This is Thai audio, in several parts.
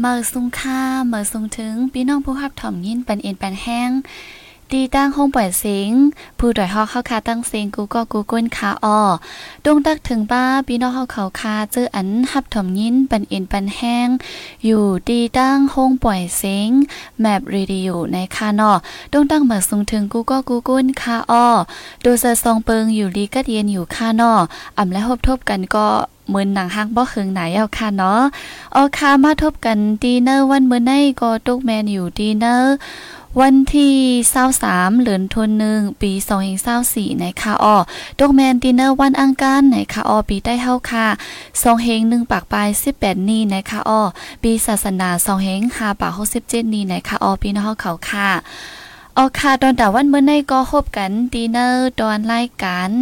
เมื่อสุงค่าเมื่อสุงถึงพี่น้องผู้รับถ่อมยินปันเอ็นปันแห้ง ตีตั้งห้องปล่อยเสียงผู้ดอยฮอกเข้าคาตั้งเสียงกูก็กูก้นคาอ้อดงตักถึงป้าพี่น้องเฮาเขาคาเจออันหับถมยินปันเอ็นปันแห้ง อยู่ตีตั้งห้องปล่อยเสียงแมปเรดิโอในคานาะดงตั้งเมื่อสุงถึงกูก็กูก้นคาอ้อดูเซอซองเปิงอยู่ลีกัดเย็นอยู่คานาะอ่ำและพบทบกันก็มือนหนังฮักบ่เคืองไหนเอาค่ะเนาะเอาค่ะมาทบกันดีเนอร์วันมื้อในก็ตุกแมนอยู่ดีเนอร์ วันที่เศร้าสามเหลือนทนหนึ่งปีสองเองเศร้าสี่ในคาออดกแมนดินเนอร์วันอังการในคาออปีได้เท่าค่ะสองเฮงหนึ่งปากปลายสิบแปดนี่ในคาออปีศาสนาสองเฮงห้าปากหกสิบเจ็ดนี่ในคาออปีนอกเขาค่ะออค่ะตอนแต้วันเมื่อในก็คบกันดินเนอร์ตอนไล่กัน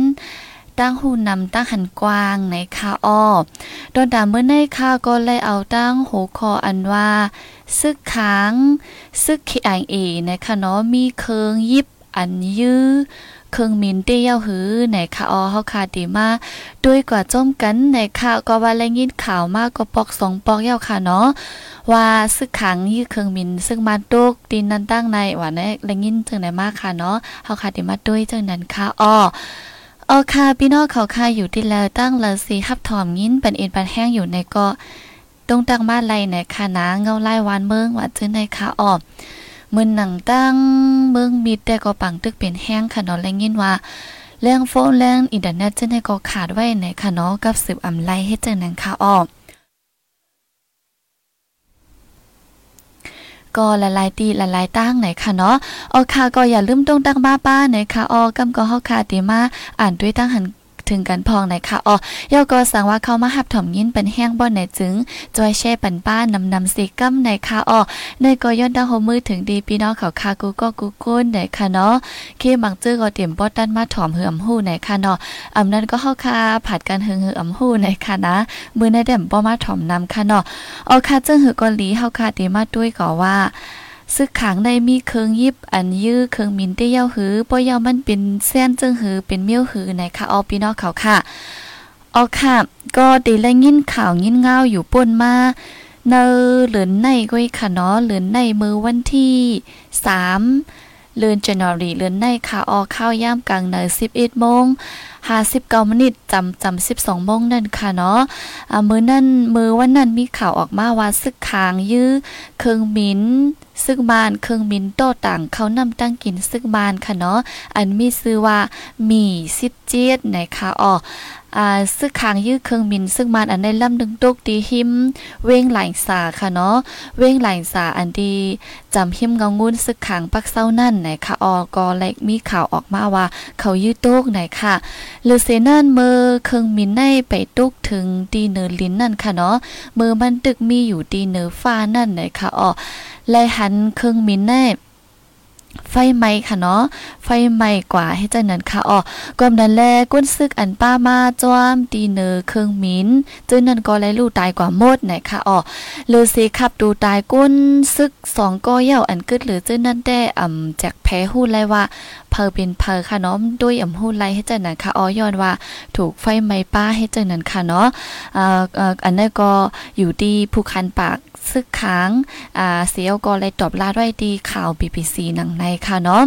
ตั้งหูนำตั้งหันกว้างในคาอ้อโดนด่าเมื่อในคาก็เลยเอาตั้งหูคออันว่าซึกค้างซึกขีไอเอนะคะเนาะมีเคิงยิบอันยื้อเคิงมินเตี้ยวหือในคาออเฮาคาดีมาด้วยกว่าจมกันในคาก็ว่าแลยินข่าวมากก็ปอกสองปอกยาวค่ะเนาะว่าซึกขังยี่เคิงมินซึ่งมาตกดินนั้นตั้งในว่าในแลยินจังไหนมากค่ะเนาะเฮาคาดีมาด้วยจังนั้นค่ะอ้อ ออค่ะพี่น้องเขาค่ะอยู่ที่แล้วตั้งละสีฮับถอมยินเป็นเอ็นปันแห้งอยู่ในก็ตรงตั้งมาไลในคณะเงาไล่วานเมืองว่าจื้อในค่ะออกมือหนังตั้งเมืองมีแต่ก็ปังตึกเป็นแห้งค่ะเนาะแลยินว่าแรงโฟนแรงอินเทอร์เน็ตจื้อในก็ขาดไว้ในค่ะเนาะกับสืบอำไลให้เจอนังค่ะออก ก็ละลายตีละลายตั้งไหนค่ะเนาะออค่ะก็อย่าลืมตรงตั้งบ้าป้าไหนค่ะออกำก็เฮาค่ะติมาอ่านด้วยตั้งหัน ถึงกันพองไหนค่ะอ๋อย่อก็สั่งว่าเข้ามาหับถมยินเป็นแห้งบ่อนไหนจึงจอยแช่ปันป้านำนำสีกัมไหนค่ะอ๋อในก็ย้อนดาวโฮมือถึงดีพี่น้องเขาคากูก็กูก้นไหนค่ะเนาะเคบังจื้อก็เตรียมปอดด้านมาถอมเหือมหู้ไหนค่ะเนาะอำนั้นก็เข้าคาผัดกันเหือเหือมหู้ไหนค่ะนะมือในเด่มป้อมาถอมนำค่ะเนาะอ๋อค่ะจึงหือกอลีเฮาคาเตมาด้วยก็ว่า ซึกขังในมีเคิงยิบอันยื้อเคิงมินเตี้ยวหือป้อยามันเป็นเส้นจึงหือเป็นเมี่ยวหือไหนคะออพี่น้องเขาค่ะออค่ะ ก็ดีแลยินข่าวยินเงาอยู่ป่นมาเนอเหลือนในก้อยค่ะเนาะเหลือนในมือวันที่สามเลือนจันวรีเลือนในค่ะออข้าวย่ามกลางเนยสิบเอ็ดโมงห้าสิบเก้ามินิจำจำสิบสองโมงนั่นค่ะเนาะอ่ามือนั่นมือวันนั้นมีข่าวออกมาว่าซึกคางยื้อเคิงมิน ซึ่งบ้านเครื่องมินโตต่างเขานำตั้งกินซึ่งบ้านค่ะเนาะอันมีชื่อว่ามีสิบเจ็ดนะคะอ๋อซึ่งคางยื้อเครื่องมิน ซึ่งบ้านอันในลำดึงตกดีหิม เว้งหลายสาค่ะเนาะเว้งหลายสาอันดีจำหิมเงางุ้นซึ่งคางปักเศร้านั่นไหนะคะอ๋อก็เล็กมีข่าวออกมาว่า เขายื้อตกไหนค่ะเลเซนั่นเมื่อเครื่องมินในไปตกถึงดีเนอร์ลินนั่นค่ะเนาะเมื่อมันตึกมีอยู่ดีเนอร์ฟ้านั่นไหนะคะอ๋อไลหันันเครื่องมินแน่ ไฟไหม้ค่ะเนาะ ไฟไหม้กว่าให้จังนั้นค่ะอ๋อกวมนั้นแลก้นซึกอันป้ามาจ้วมตีเนอเครื่องมินจึงนั้นก็เลยลูกตายกว่าหมดไหนค่ะอ๋อเลอสิขับดูตายก้นซึกสองก็เย่าอันกึดหรือจึงนั้นได้อ่ำจากแพ้หู้ไลว่าเพอเป็นเพอค่ะเนาะด้วยอ่ำหู้ไลให้จังนั้นค่ะอ๋อย้อนว่า ถูกไฟไหม้ป้าให้จังนั้นค่ะเนาะอ่าอันนั้นก็อยู่ที่ภูคันปากซึกค้างอ่าเสียวก็เลยตอบลาด้วยดีข่าว BBC หนังในค่ะเนาะ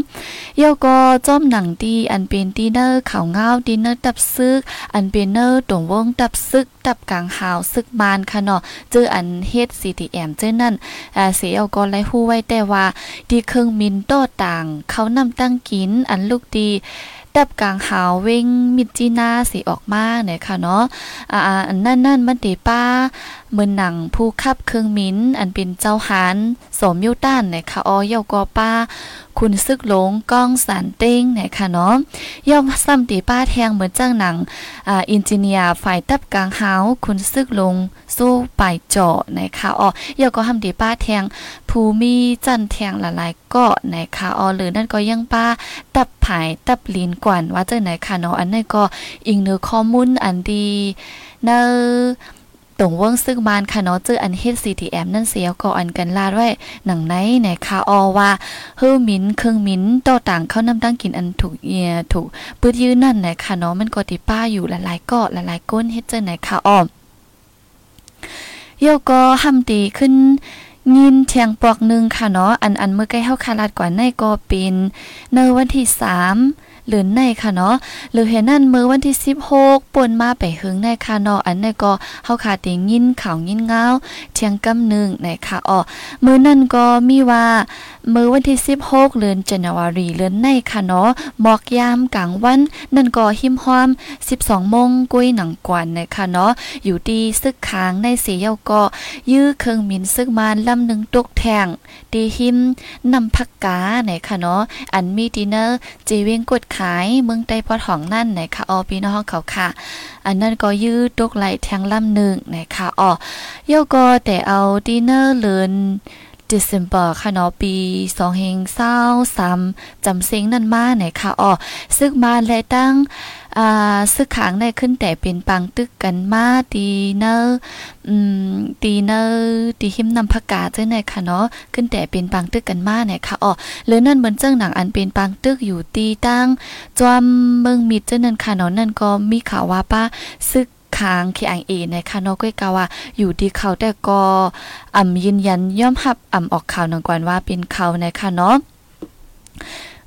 เยาก็จ้อมหนังดีอันเป็นดีเนอร์ข่าวเงาดีเนอร์ตับซึก อันเป็นเนอร์ตรงวงตับซึก ตับกลางหาวซึกมานค่ะเนาะเจออันเฮ็ด CTM เจ้นั่นอ่าเสียเอาก็ไล่ฮู้ไว้แต่ว่าดีเครื่องมินโตต่างเขานำตั้งกินอันลูกดีดับกลางหาวเวงมิจีนาสีออกมาเนี่ยค่ะเนาะอ่าอันนั่นนั่นมันตีป้าเมือนหนังผู้ขับเครื่องมิ้น อันเป็นเจ้าหานสมยุต้านเนี่ยค่ะออยกอป้า คุณซึกหลงก้องสารเต้งเนี่ยค่ะเนาะย่อมซ้ำตีป้าแทงเหมือนจ้างหนังอ่าอินจิเนียร์ฝ่ายตับกลางหาวคุณซึกลงสู้ไปเจาะนะคะอ๋อย่อก็ทำตีป้าแทงภูมิจันแทงหลายๆก็นะคะอ๋อหรือนั่นก็ยังป้าตับผายตับลีนกวนว่าเจ้าไหนค่ะเนาะอันนี้ก็อิงเนื้อข้อมูลอันดีเนื้อ ตรงว่งซึ่งมานค่ะเนาะเจออันเฮ็ด CTM นั่นเสียก็อันกันลาดไว้หนังไหนไหนค่ะออว่าเฮือมินเครื่องมินต่อต่างเข้านำตั้งกินอันถูกเอียถูกปืดยืนนั่นไหนค่ะเนาะมันก็ติป้าอยู่หลายๆก็หลายๆก้นเฮ็ดเจอไหนค่ะอ้อมโยก็หำตีขึ้นยินเทียงปอกหนึ่งค่ะเนาะอันอันเมื่อใกล้เข้าคาลาดกว่าในก็เป็นในวันที่สาม หรือในค่ะเนาะหรือเห็นนั่นมือวันที่ 16ป่นมาไปหึงในค่ะเนาะอันในก็เฮาขาติยินข่าวยินเงาเที่ยงกำนึงในค่ะอ๋อมือนั่นก็มีว่ามือวันที่ 16เดือนจันวารีเดือนในค่ะเนาะหมอกยามกลางวัน นั่นก็หิมห้อม 12โมงกุ้ยหนังกวนในค่ะเนาะอยู่ดีซึกค้างในเสียเยาก็ยื้อเครื่องมินซึกมานลำหนึ่งตกแทงดีหิมนำพักกาในค่ะเนาะอันมีดินเนอร์จีเวงกดขายเมืองใต้พอท้องนั่นในค่ะออพี่น้องเขาค่ะ อันนั้นก็ยืดตกไหลแทงลำหนึ่งนะคะอ๋อเยาก็แต่เอาดินเนอร์เลิน December ค่ะเนาะปี2เฮงเศร้าซ้ำจำเซ็งนั่นมาไหนค่ะอ๋อซึ่งมาและตั้งอ่าซึกขางได้ขึ้นแต่เป็นปังตึกกันมาตีเนอร์อืมตีเนอร์ตีหิมนำผักกาเจ้าไหนค่ะเนาะขึ้นแต่เป็นปังตึกกันมาไหนค่ะอ๋อหรือนั่นเหมือนเจ้าหนังอันเป็นปังตึกอยู่ตีตั้งจอมเมืองมิดเจ้านั่นค่ะเนาะนั่นก็มีข่าวว่าป้าซึก ค้างคีอังเอนะคะนอก้อยกาว่าอยู่ที่เขาแต่ก็อ่ำยืนยันย่อมรับอ่ำออกข่าวนังกวนว่าเป็นเขานะคะเนาะ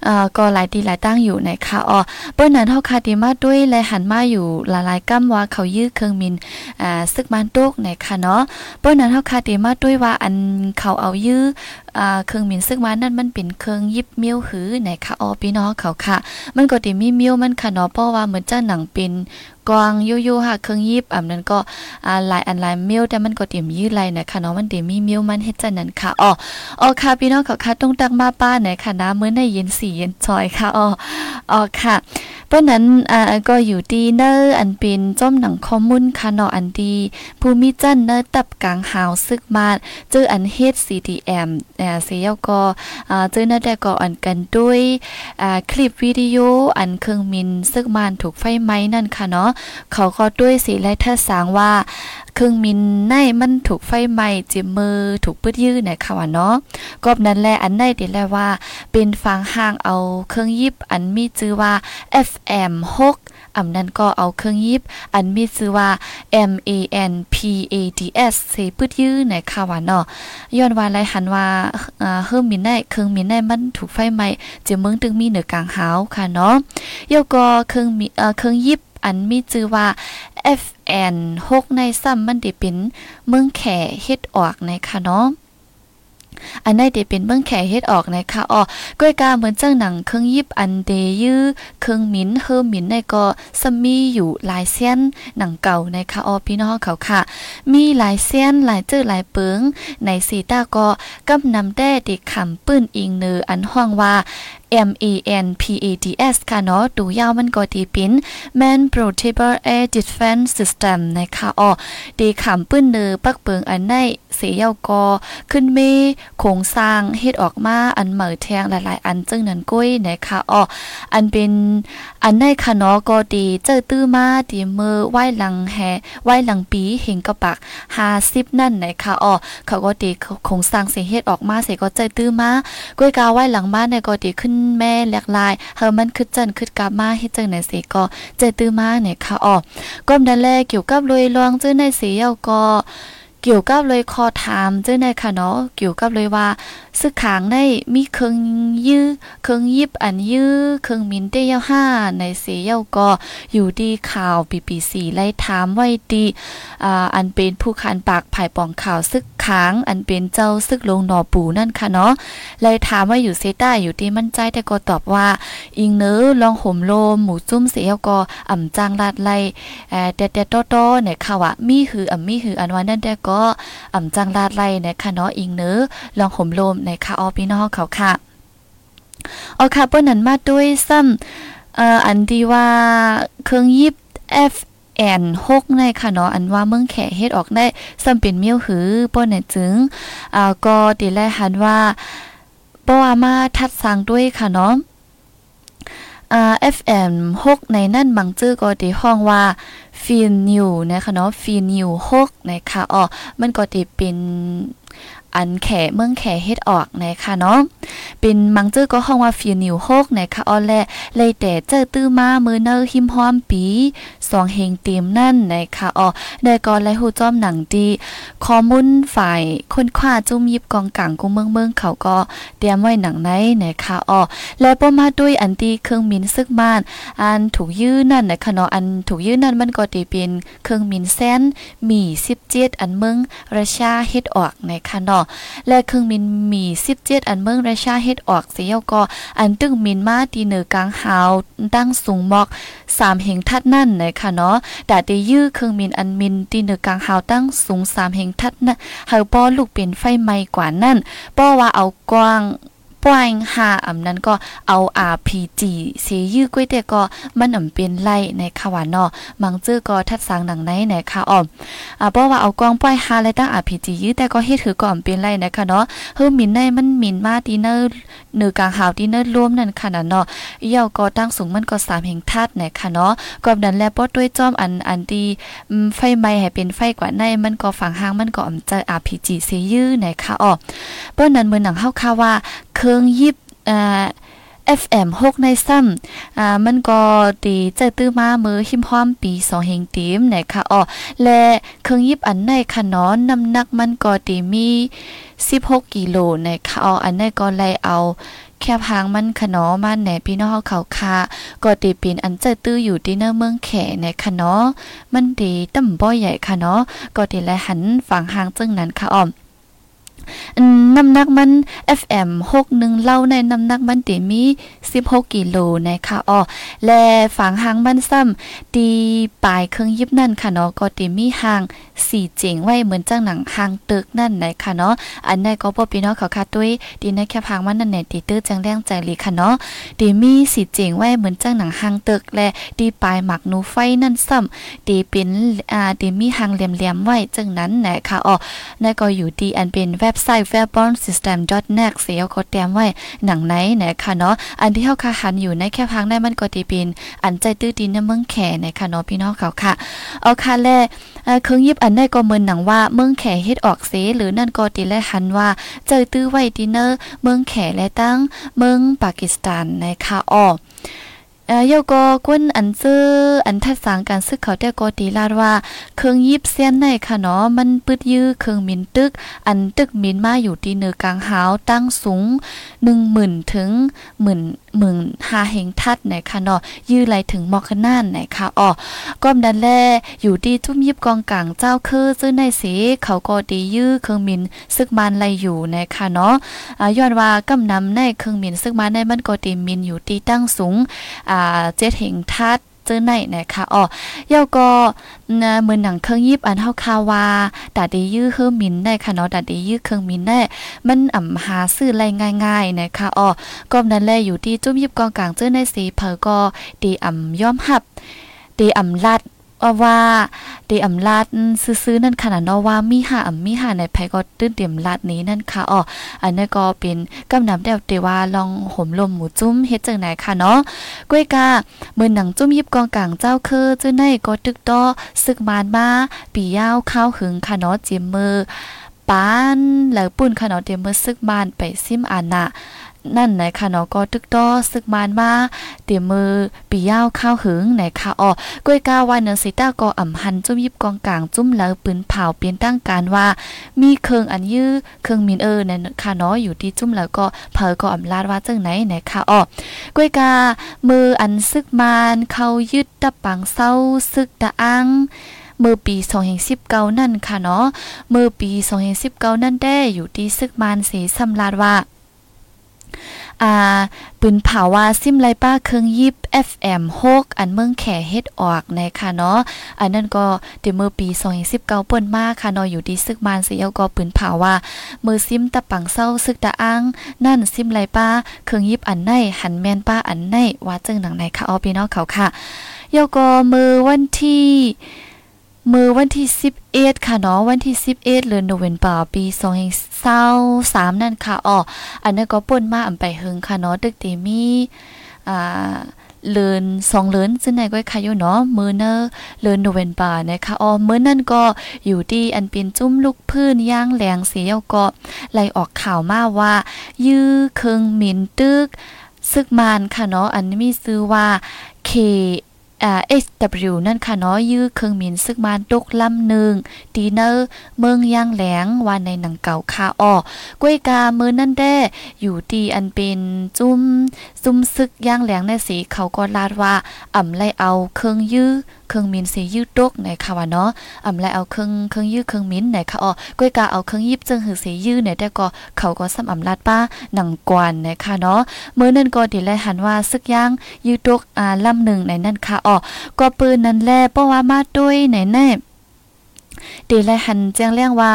อ่าก็หลายตีหลายตั้งอยู่นะคะอ๋อเปิ้นนั้นเฮาคาติมาด้วยและหันมาอยู่หลายๆกำว่าเขายื้อเครื่องมินอ่าซึกมันโตกนะคะเนาะเปิ้นนั้นเฮาคาติมาด้วยว่าอันเขาเอายื้ออ่าเครื่องมินซึกมันนั่นมันเป็นเครื่องยิบเมียวหือนะคะอ๋อพี่น้องเขาค่ะ มันก็ติมีเมียวมันค่ะเนาะเพราะว่าเหมือนจ้าหนังเป็น กวางยูยูค่ะเครื่องยิบอ่านั้นก็อ่าหลายอันหลายเมียวแต่มันก็เตรียมยื้อไลนะคะเนาะมันเตรียมมีเมียวมันเฮ็ดจังนั้นค่ะอ๋ออ๋อค่ะพี่น้องเขาค่ะต้องตักมาป้าไหนค่ะนะมื้อในเย็นสีเย็นจอยค่ะอ๋ออ๋อค่ะ เพราะนั้นอ่าก็อยู่ดีเนอร์อันเป็นจ้มหนังคอมมุนค่ะเนาะอันดีภูมิจันเนอร์ตับกลางหาวซึกมาเจออันเฮ็ด CTM อ่าเสียก็อ่าเจอน่าแต่ก็อันกันด้วยอ่าคลิปวิดีโออันเครื่องมินซึกมานถูกไฟไหม้นั่นค่ะเนาะเขาก็ด้วยสีและทัดสางว่าเครื่องมินในมันถูกไฟไหม้จิมมือถูกปืดยื้อนคะว่าเนาะกอบนั้นแหละอันในเดี๋ยวแลว่า เป็นฟังห่างเอาเครื่องยิบอันมีชื่อว่า F 6อำนั้นก็เอาเครื่องยิบ อันมีชื่อว่า M A N P A D S เสปืดยื้อในคะว่าเนาะย้อนว่าไรหันว่าเอ่อเครื่องมินในเครื่องมินในมันถูกไฟไหม้จิเมืองตึงมีเหนือกลางหาวค่ะเนาะยกก็เครื่องมีเออเครื่องยิบอันมีชื่อว่า FN 6ในซ้ำมันได้เป็นเมืองแขเฮ็ดออกในค่ะเนาะ อันได้ได้เป็นเมืองแขเฮ็ดออกนะคะอ๋อก้อยกาเหมือนเจังหนังเครื่องยิบอันเดยื้อเครื่องมินเฮอมินในก็สมีอยู่หลายเส้นหนังเก่านะคะอ๋อพี่น้องเขาค่ะ มีหลายเส้นหลายเจอหลายเปิงในสีตาก็กำนำแด้ติคำปื้นอิงเนออันห้องว่า M A N P A D S ค่ะเนาะดูยาวมันก็ดีปิน Man Portable Air Defense System นะคะอ๋อดีขำปื้นเนอปักเปิงอันใน สียยากอ ขึ้นเมโครงสร้างเฮ็ดออกมาอันเหมือแทงหลาย ๆ อันจึงนั้นกุ้ยนะคะอ๋ออันเป็นอันในคะเนาะก็ดีเจอตื้อมาดีมือไหว้หลังแฮไหว้หลังปีเห็นกระปัก50นั่นนะคะอ๋อเขาก็ดีโครงสร้างเสียเฮ็ดออกมาเสียก็เจอตื้อมากุ้ยกาไหว้หลังบ้าเนี่ยก็ดีขึ้นแม่หลกลายเฮามันคือจันคือกลับมาเฮ็ดจังไหนสิก็เจตื้อมาเนี่ยค่ะอ๋อก้มดันแลเกี่ยวกับรวยลวงจื้อในสีเยาก็ เกี่ยวกับเลยคอถามเจ้าในค่ะเนาะเกี่ยวกับเลยว่าซึกขางได้มีเครื่องยื้อเครื่องยิบอันยื้อเครื่องมินเตยห้าในเสียาก็อยู่ดีข่าวปีปีสีไล่ถามไว้ดีอ่าอันเป็นผู้คันปากภายปองข่าวซึกขางอันเป็นเจ้าซึกลงหนอปูนั่นค่ะเนาะไล่ถามว่าอยู่เซต้าอยู่ดีมั่นใจแต่ก็ตอบว่า อิงเนื้อลองห่มโลมหมูจุ้มเสียก็อ่ำจางลาดไล่เอ่แต่แต่โตๆเนี่ยค่ะว่ามีหืออ่ำมีหืออันว่านั่นแต่ก็อ่ำจังลาดไล่นะคะเนาะอิงเนื้อลองห่มลมในค่ะออพี่น้องเขาค่ะเอาค่ะเปิ้นนั้นมาด้วยซ้ำเอ่ออันที่ว่าเครื่องยิบ F แอนหกในค่ะเนาะอันว่าเมืองแขเฮ็ดออกได้ซ้ำเป็นเมียวหือป้นเนี่ยจึงอ่าก็ติแลหันว่าบ่ว่ามาทัดสร้างด้วยค่ะเนาะ RFM 6ในนั่นบางจื้อก็ติห้องว่าฟีนิวนะคะเนาะฟีนิว6นะคะอ๋อมันก็ติเป็น อันแขเมืองแขเฮ็ดออกนะคะเนาะเป็นมังจื้อก็ห้องว่าฟีนิว6นะคะอ๋อแลเลยแต่เจอตื้อมามือเนอหิมหอมปีสองเฮงเต็มนั่นนะคะอ๋อได้ก่อนไลฮู้จ้อมหนังดีข้อมูลฝ่ายคนคว้าจุ่มยิบกองกลางกุเมืองเมืองเขาก็เตรียมไว้หนังไหนนะคะอ๋อและบ่มาด้วยอันที่เครื่องมินซึกบ้าน อันถูกยื้อนั่นนะคะเนาะอันถูกยื้อนั่นมันก็ติเป็นเครื่องมินแซนมี17อันเมืองราชาเฮ็ดออกนะคะเนาะและเครื่องมินมี17อันเมืองราชาเฮ็ดออกเสียก็อันตึงมินมาตีเหนือกลางหาวตั้งสูงหมอก3เฮงทัดนั่นนะคะเนาะแต่ได้ยื้อเครื่องมินอันมินตีเหนือกลางหาวตั้งสูง3เฮงทัดนะเฮาป้อลูกเป็นไฟไหม้กว่านั่นป้อว่าเอากว้าง ป้ายหาอำนั้นก็เอา RPG เสยื้อก้วยแต่ก็มันอำเป็นไล่ในค่ะว่าเนาะมังจื้อก็ทัดสางหนังในในค่ะอ้อมอ่าเพราะว่าเอากองป้ายหาและตั้ง RPG ยื้อแต่ก็เฮ็ดถือก็อำเป็นไล่นะคะเนาะเฮือมินในมันมินมาตีเนอร์เนือกลางหาวตีเนอร์รวมนั่นค่ะเนาะเอี่ยวก็ตั้งสูงมันก็3แห่งทัดนะคะเนาะกอบดันแล้วป้อด้วยจอมอันอันที่ไฟไหม้ให้เป็นไฟกว่าในมันก็ฝังหางมันก็อำจะ RPG เสยื้อนะคะอ้อเปิ้นนั้นมื้อหนังเฮาค่ะว่าเครื่องยิบอ่า FM 6ในซ้ำอ่ามันก็ตีเจตื้อมามือหิมพร้อมปี2เฮงตีมนะคะอ๋อและเครื่องยิบอันในค่ะเนาะน้ำหนักมันก็ตีมี 16กิโลนะคะอ๋ออันในก็เลยเอาแค่พางมันขนอมันแหนพี่น้องเขาค่ะก็ตีป็นอันเจอตื้ออยู่ที่เนอเมืองแขในค่ะเนาะมันดีต่ำบ่ใหญ่ค่ะเนาะก็ตีแลหันฝั่งหางจึงนั้นค่ะอ๋อ น้ำหนักมัน FM 61เล่าในน้ำหนักมันติมี 16 กิโลนะคะอ๋อและฝังหางมันซ้ำตีปลายเครื่องยิบนั่นค่ะเนาะก็ติมีหางสีเจ๋งไว้เหมือนจังหนังหางตึกนั่นนะคะเนาะอันนั้นก็บ่พี่น้องเขาค่ะด้วยดีในแค่พังมันนั่นแหละตีตื้อจังแรงใจลีค่ะเนาะตีมีสีเจ๋งไว้เหมือนจังหนังหางตึกและตีปลายหมักนูไฟนั่นซ้ำตีเป็นอ่าตีมีหางเหลี่ยมๆไว้จังนั้นนะคะอ๋อนั่นก็อยู่ดีอันเป็นเว็บไซต์ w e b o n system net เสียก็เตรียมไว้หนังไหนนะคะเนาะอันที่เฮาคาหันอยู่ในแค่พังได้มันก็ตีป็นอันใจตื้อดินในเมืองแขนะคะเนาะพี่น้องเขาค่ะเอาค่ะแลเครื่องยิบอันได้ก็เหมือนหนังว่าเมืองแขเฮ็ดออกเสหรือนั่นก็ตีและหันว่าเจอตื้อไว้ดินเนอร์เมืองแขและตั้งเมืองปากีสถานนะคะอ้อ ยกอก้นอันซื้ออันทัดสางการซื้อเขาแต่กอตีลาดว่าเครื่องยิบเส้นในค่ะเนาะมันปืดยื้อเครื่องมินตึก อันตึกมินมาอยู่ที่เนือกลางหาวตั้งสูงหนึ่งหมื่นถึงหมื่น เมืองหาเหงทัดไหนคะเนาะยื้อไหลถึงมอกน่านไหนคะอ๋อก้มดันแลอยู่ดีทุ่มยิบกองกลางเจ้าคือซื้อในสีเขาก็ดียื้อเครื่องมินซึกมันไหลอยู่ไหนคะเนาะย้อนว่ากำนำในเครื่องมินซึกมันในมันก็ดีมินอยู่ตีตั้งสูงอ่าเจ็ดเหงทัด อในนะคะอ๋อยาก็นะเหมือนหนังเครื่องยิบอันเฮาคาวาดาดียื้อเครื่องมินได้ค่ะเนาะดาดียื้อเครื่องมินได้มันอ่ำหาซื้อไรง่ายๆนะคะอ๋อก็นั้นแลอยู่ที่จุ้มยิบกองกลางเจอในสีเผอก็ดีอ่ำย่อมหับดีอ่ำลัด ว่าเดอำลาดซื้อๆนั่นขนาดเนาะว่ามีหาอำมีหาในไผก็ตื้นเต็มลาดนี้นั่นค่ะอ๋ออันนี้ก็เป็นกำนำแดวเตว่าลองห่มลมหมูจุ้มเฮ็ดจังไหนค่ะเนาะก้วยกาเมือหนังจุ้มยิบกองกลางเจ้าคือจื้อในก็ตึกต้อซึกมานมาปียาวข้าวหึงค่ะเนาะเจียมมือปานแล้วปุ่นค่ะเนาะเตรียมมือซึกบ้านไปซิมอานะ นั่นไหนค่ะเนาะก็ตึกต้อซึกมานมาเตียมือปียาวข้าวหึงไหนค่ะอ๋อกล้วยกาวันเนสิต้าก็อ่ำหันจุ้มยิบกองกลางจุ้มแล้วปืนเผาเปลี่ยนตั้งการว่า มีเครื่องอันยื้อเครื่องมินเออนั่นค่ะเนาะอยู่ที่จุ้มแล้วก็เผอก็อ่ำลาดว่าจังไหนไหนค่ะอ๋อกล้วยกามืออันซึกมานเขายึดตะปังเศร้าซึกตะอังเมื่อปี 2019 นั่นค่ะเนาะเมื่อปี 2019 นั่นได้อยู่ที่ซึกมานสีสำลาดว่า อ่าปืนเผาว่าซิมไลป้าเครื่องยิบ FM 6อันเมืองแขเฮ็ดออกในค่ะเนาะอันนั้นก็เดเมื่อปี2019เปิ้นมาค่ะเนาะอยู่ที่ซึกมานเสียก็ปืนเผาว่ามือซิมตะปังเศร้าซึกตะอังนั่นซิมไลป้าเครื่องยิบอันไหนหันแม่นป้าอันไหนว่าจึงหนังไหนค่ะออพี่น้องเขาค่ะยก็มือวันที่ มือวันที่11ค่ะเนาะวันที่11เดือนโนเวมเบอร์ปี2023นั่นค่ะอ๋ออันนั้นก็ป่นมาอำไปเฮงค่ะเนาะตึกเตมีอ่าเลืนสองเลืนซึ่งในก็ค่ะอยู่เนาะมือเนอร์เลืนโนเวนบานะคะอ๋อมือนั่นก็อยู่ที่อันเป็นจุ้มลูกพื้นย่างแหลงเสียก็ไล่ออกข่าวมาว่า ยื้อเคิงหมินตึกซึกมานค่ะเนาะอันนี้มีชื่อว่าเค SW นั่นค่ะเนาะยื้อเครื่องมินซึกมานตกลำหนึ่งดีเนอร์เมืองย่างแหลงวันในหนังเก่าคาออกล้วยกาเมือนั่นแด้อยู่ตีอันเป็นจุ้มซุ่มซึกย่างแหลงในสีเขาก็ลาดว่าอ่ำไลเอาเครื่องยื้อ เครื่องมินสียืดตกในค่ะว่าเนาะอำไลเอาเครื่องเครื่องยืดเครื่องมินในค่ะอ๋อก้อยกาเอาเครื่องยิบจึงหือสียืดเนี่ยแต่ก็เขาก็ซ้ำอำลาดป้าหนังกวนในค่ะเนาะมื้อนั้นก็ดิแลหันว่าซึกย่างยืดตกอ่าลำหนึ่งในนั้นค่ะอ๋อก็ปืนนั้นแลเพราะว่ามาด้วยไหนแน่ตีแลหันแจ้งเรื่งว่า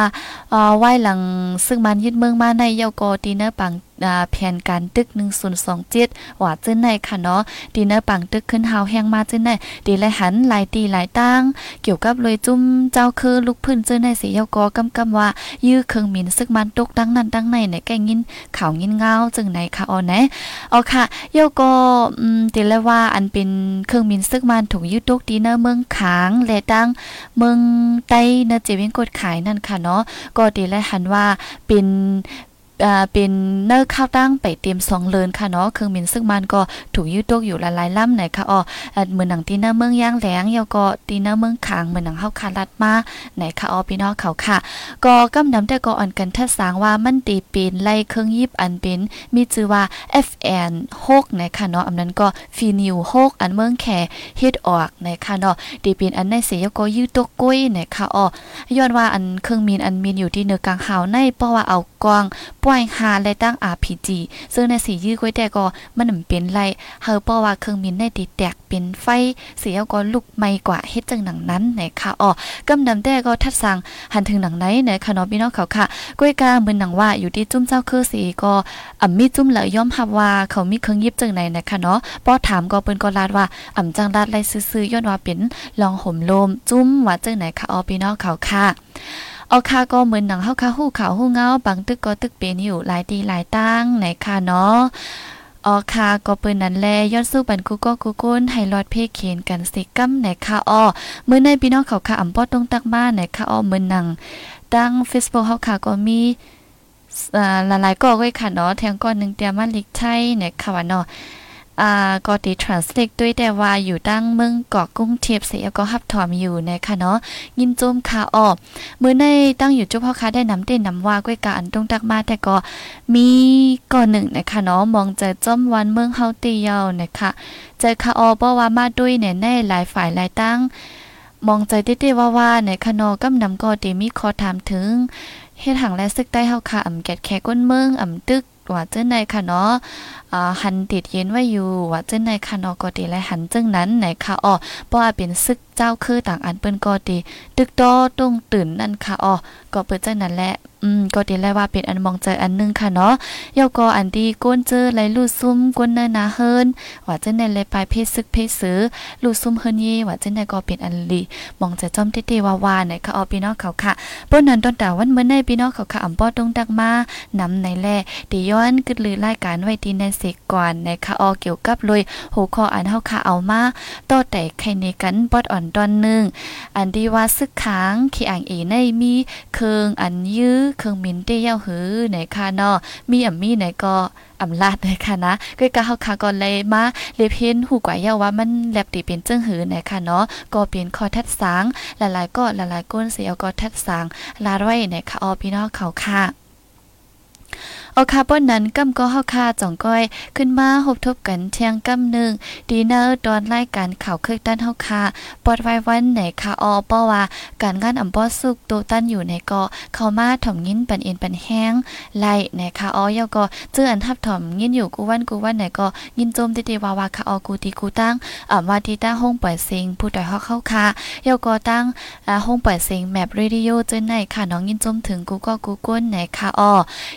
อ่อไหว้หลังซึ่งมันยึดเมืองมาในเยาโกตีเนอร์ปัง แผนการตึก 1027ว่าจึ้นในค่ะเนาะดีเนอร์ปังตึกขึ้นเฮาแห้งมาจึ้นในดีไลหันหลายตีหลายตั้งเกี่ยวกับเลยจุ้มเจ้าคือลูกพื้นจึ้นในเสียกอกำกำว่า ยื้อเครื่องมินซึกมันตกดังนั้นดังในในแก่งินข่าวงินเงาจึงไหนค่ะอ๋อไหนเอาค่ะเยกออืมตีเลยว่าอันเป็นเครื่องมินซึกมันถูกยึดตกดีเนอร์เมืองขางและตั้งเมืองใต้เนเจวิงกดขายนั่นค่ะเนาะก็ดีเลยหันว่าเป็น เป็นเนอร์ข้าวตั้งไปเตรียมสองเลินค่ะเนาะเครื่องบินซึ่งมันก็ถูกยึดตกอยู่หลายๆลำไหนค่ะอ๋อเหมือนหนังตีเนอร์เมืองย่างแหลงยาก็ตีเนอร์เมืองขางเหมือนหนังเฮาคาลัดมาไหนค่ะอ๋อพี่น้องเขาค่ะ ก็กำนำแต่ก็อ่อนกันทัดสางว่ามันตีเป็นไล่เครื่องยิบอันเป็นมีชื่อว่า FN 6นะคะเนาะอันนั้นก็ฟีนิว6อันเมืองแขเฮ็ดออกไหนะคะเนาะตีเป็นอันในเสียก็ยืดตกกุ้ยไหนะคะอ๋อย้อนว่าอันเครื่องมินอันมินอยู่ที่เนื้อกลางหาวในเพราะว่าเอากวางป่วยหาและตั้ง RPG ซึ่งในสียื้อก้อยแต่ก็มันเป็นไรเฮาเพราะว่าเครื่องมินในติแตกเป็นไฟ เสียก็ลุกไม่กว่าเฮ็ดจังหนังนั้นนะคะอ๋อกำดำแต่ก็ทัดสั่งหันถึงหนังไหนในคณะพี่น้องเขาค่ะก้อยกาเหมือนหนังว่าอยู่ที่จุ้มเจ้าคือสีก็อ่ำมีจุ้มแล้วย่อมรับว่าเขามีเครื่องยิบจังไหนนะคะเนาะป้อถามก็เปิ้นก็ลาดว่าอ่ำจังลาดไรซื่อๆย้อนว่าเป็นลองห่มลมจุ้มว่าจังไหนค่ะอ๋อพี่น้องเขาค่ะ เอาค่าก็เหมือนหนังเฮาค่ะฮู้ข่าวฮู้เงาบางตึกก็ตึกเป็นอยู่หลายตีหลายตั้งไหนค่ะเนาะออค่ะก็เปิ้นนั้นแลย้อนสู้บันกูก็กูก้นให้รอดเพเคนกันสิกัมไหนค่ะอ้อมือในพี่น้องเขาค่ะอำปอตรงตักบ้านไหนค่ะอ้อมือนหนังตั้ง Facebook เฮาค่ะก็มีอ่าหลายๆก็ไว้ค่ะเนาะแทงก้อนนึงเตรียมมาลิกไทยเนี่ยค่ะว่าเนาะ อ่าก็ติ translate ด้วยแต่ว่าอยู่ตั้งเมืองเกาะกุ้งเทียบเสียก็ฮับถอมอยู่นะคะเนาะยินจมคาออกมื้อในตั้งอยู่จุพ่อค้าได้นำเต้นนำว่าก้วยกาอันตรงตักมาแต่ก็มีก่อนหนึ่งนะคะเนาะมองเจอจอมวันเมืองเฮาตีเยานะคะเจอคาออเพราะว่ามาด้วยแน่แน่หลายฝ่ายหลายตั้งมองใจเต้ๆว่าๆในคานอกำนำก็เตมีขอถามถึงเฮ็ดหังและซึกใต้เฮาค่ะอำแกดแค่ก้นเมืองอำตึกว่าเจ้าในค่ะเนาะหันติดเย็นไว้อยู่ว่าเจ้าในค่ะเนาะก็ดีและหันจึงนั้นไหนค่ะอ๋อเพราะว่าเป็นซึกเจ้าคือต่างอันเปิ้นก็ดีตึกตอตรงตื่นนั่นค่ะอ๋อก็เปิดจังนั้นแหละอืมก็ดีแล้วว่าเป็นอันมองใจอันนึงค่ะเนาะยาก็อันดีก้นเจอไหลลูดซุ่มก้นเนินนาเฮินว่าเจ้าในเลยปลายเพศซึกเพศซื้อลูดซุ่มเฮินเย่ว่าเจ้าในก็เป็นอันลีมองใจจอมเตๆว่าๆไหนค่ะอ๋อพี่น้องเขาค่ะเปิ้นนั้นต้นแต่วันเมื่อในพี่น้องเขาค่ะอำป้อตรงดักมานำในแลดีย้ย้อนกึดลือรายการไว้ดีในเสกก่อนนะคะออเกี่ยวกับเลยหัวข้ออันเฮาค่ะเอามาต่อแต่ใครในกันปอดอ่อนตอนหนึ่งอันดีว่าซึกค้างขี้อ่างเอในมีเครื่องอันยื้อเครื่องมินเตี้ยวหือไหนค่ะเนาะมีอ่ำมีไหนก็อำลาดเลยค่ะนะก็กะเฮาค่ะก่อนเลยมาเลเพนหูกว่าเยาว่ามันแลบติเป็นจิ้งหือไหนค่ะเนาะก็เป็นข้อทัดสางหลายๆก็หลายๆก้นเสียก็ทัดสางลาไว้ไหนค่ะออพี่น้องเขาค่ะ เอาคาร์บอนนั้นกำก็เฮาคาจ่องก้อย ขึ้นมาหบทบกันเที่ยงกำหนึ่งดีเนอร์ตอนรายการข่าวคึกด้านเฮาคาปอดไว้วันไหนคาออป้อว่าการงานอำป้อสุกโตตั้นอยู่ในกาะเข้ามาถ่อมยินปันเอ็นปันแห้งไล่ในคาออยก็เจออันทับถ่อมยินอยู่กูวันกูวันไหนก็ยินโจมติๆวาวาคาออกูตีกูตั้งอ่าว่าที่ตั้งห้องปล่อยเสียงผู้ดอยเฮาเข้าคายก็ตั้งอ่าห้องปล่อยเสียงแมปเรดิโอเจนไหนค่ะน้องยินโจมถึงกูก็กูก้นไหนคาออ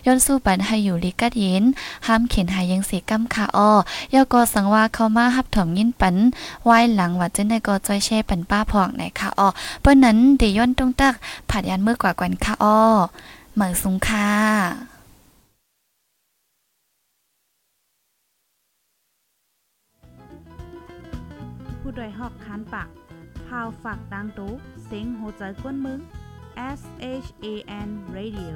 ย้อนสู้ปันให้อยู่ลิกัดเย็นห้ามเข็นหายังเสียกำค่อ้อยอก็สังว่าเข้ามาหับถมยินปันไว้หลังว่าจะได้ก็จอยแช่ปันป้าพอกไหนค่ะอ้อเปิ้นนั้นเดย้อนตรงตักผัดยันเมื่อกว่ากวนค่ะอ้อเหมือสุงค่ะผู้ดยหอกคานปากพาวฝากดังตู้เสียงโหใจกวนมึง S H A N Radio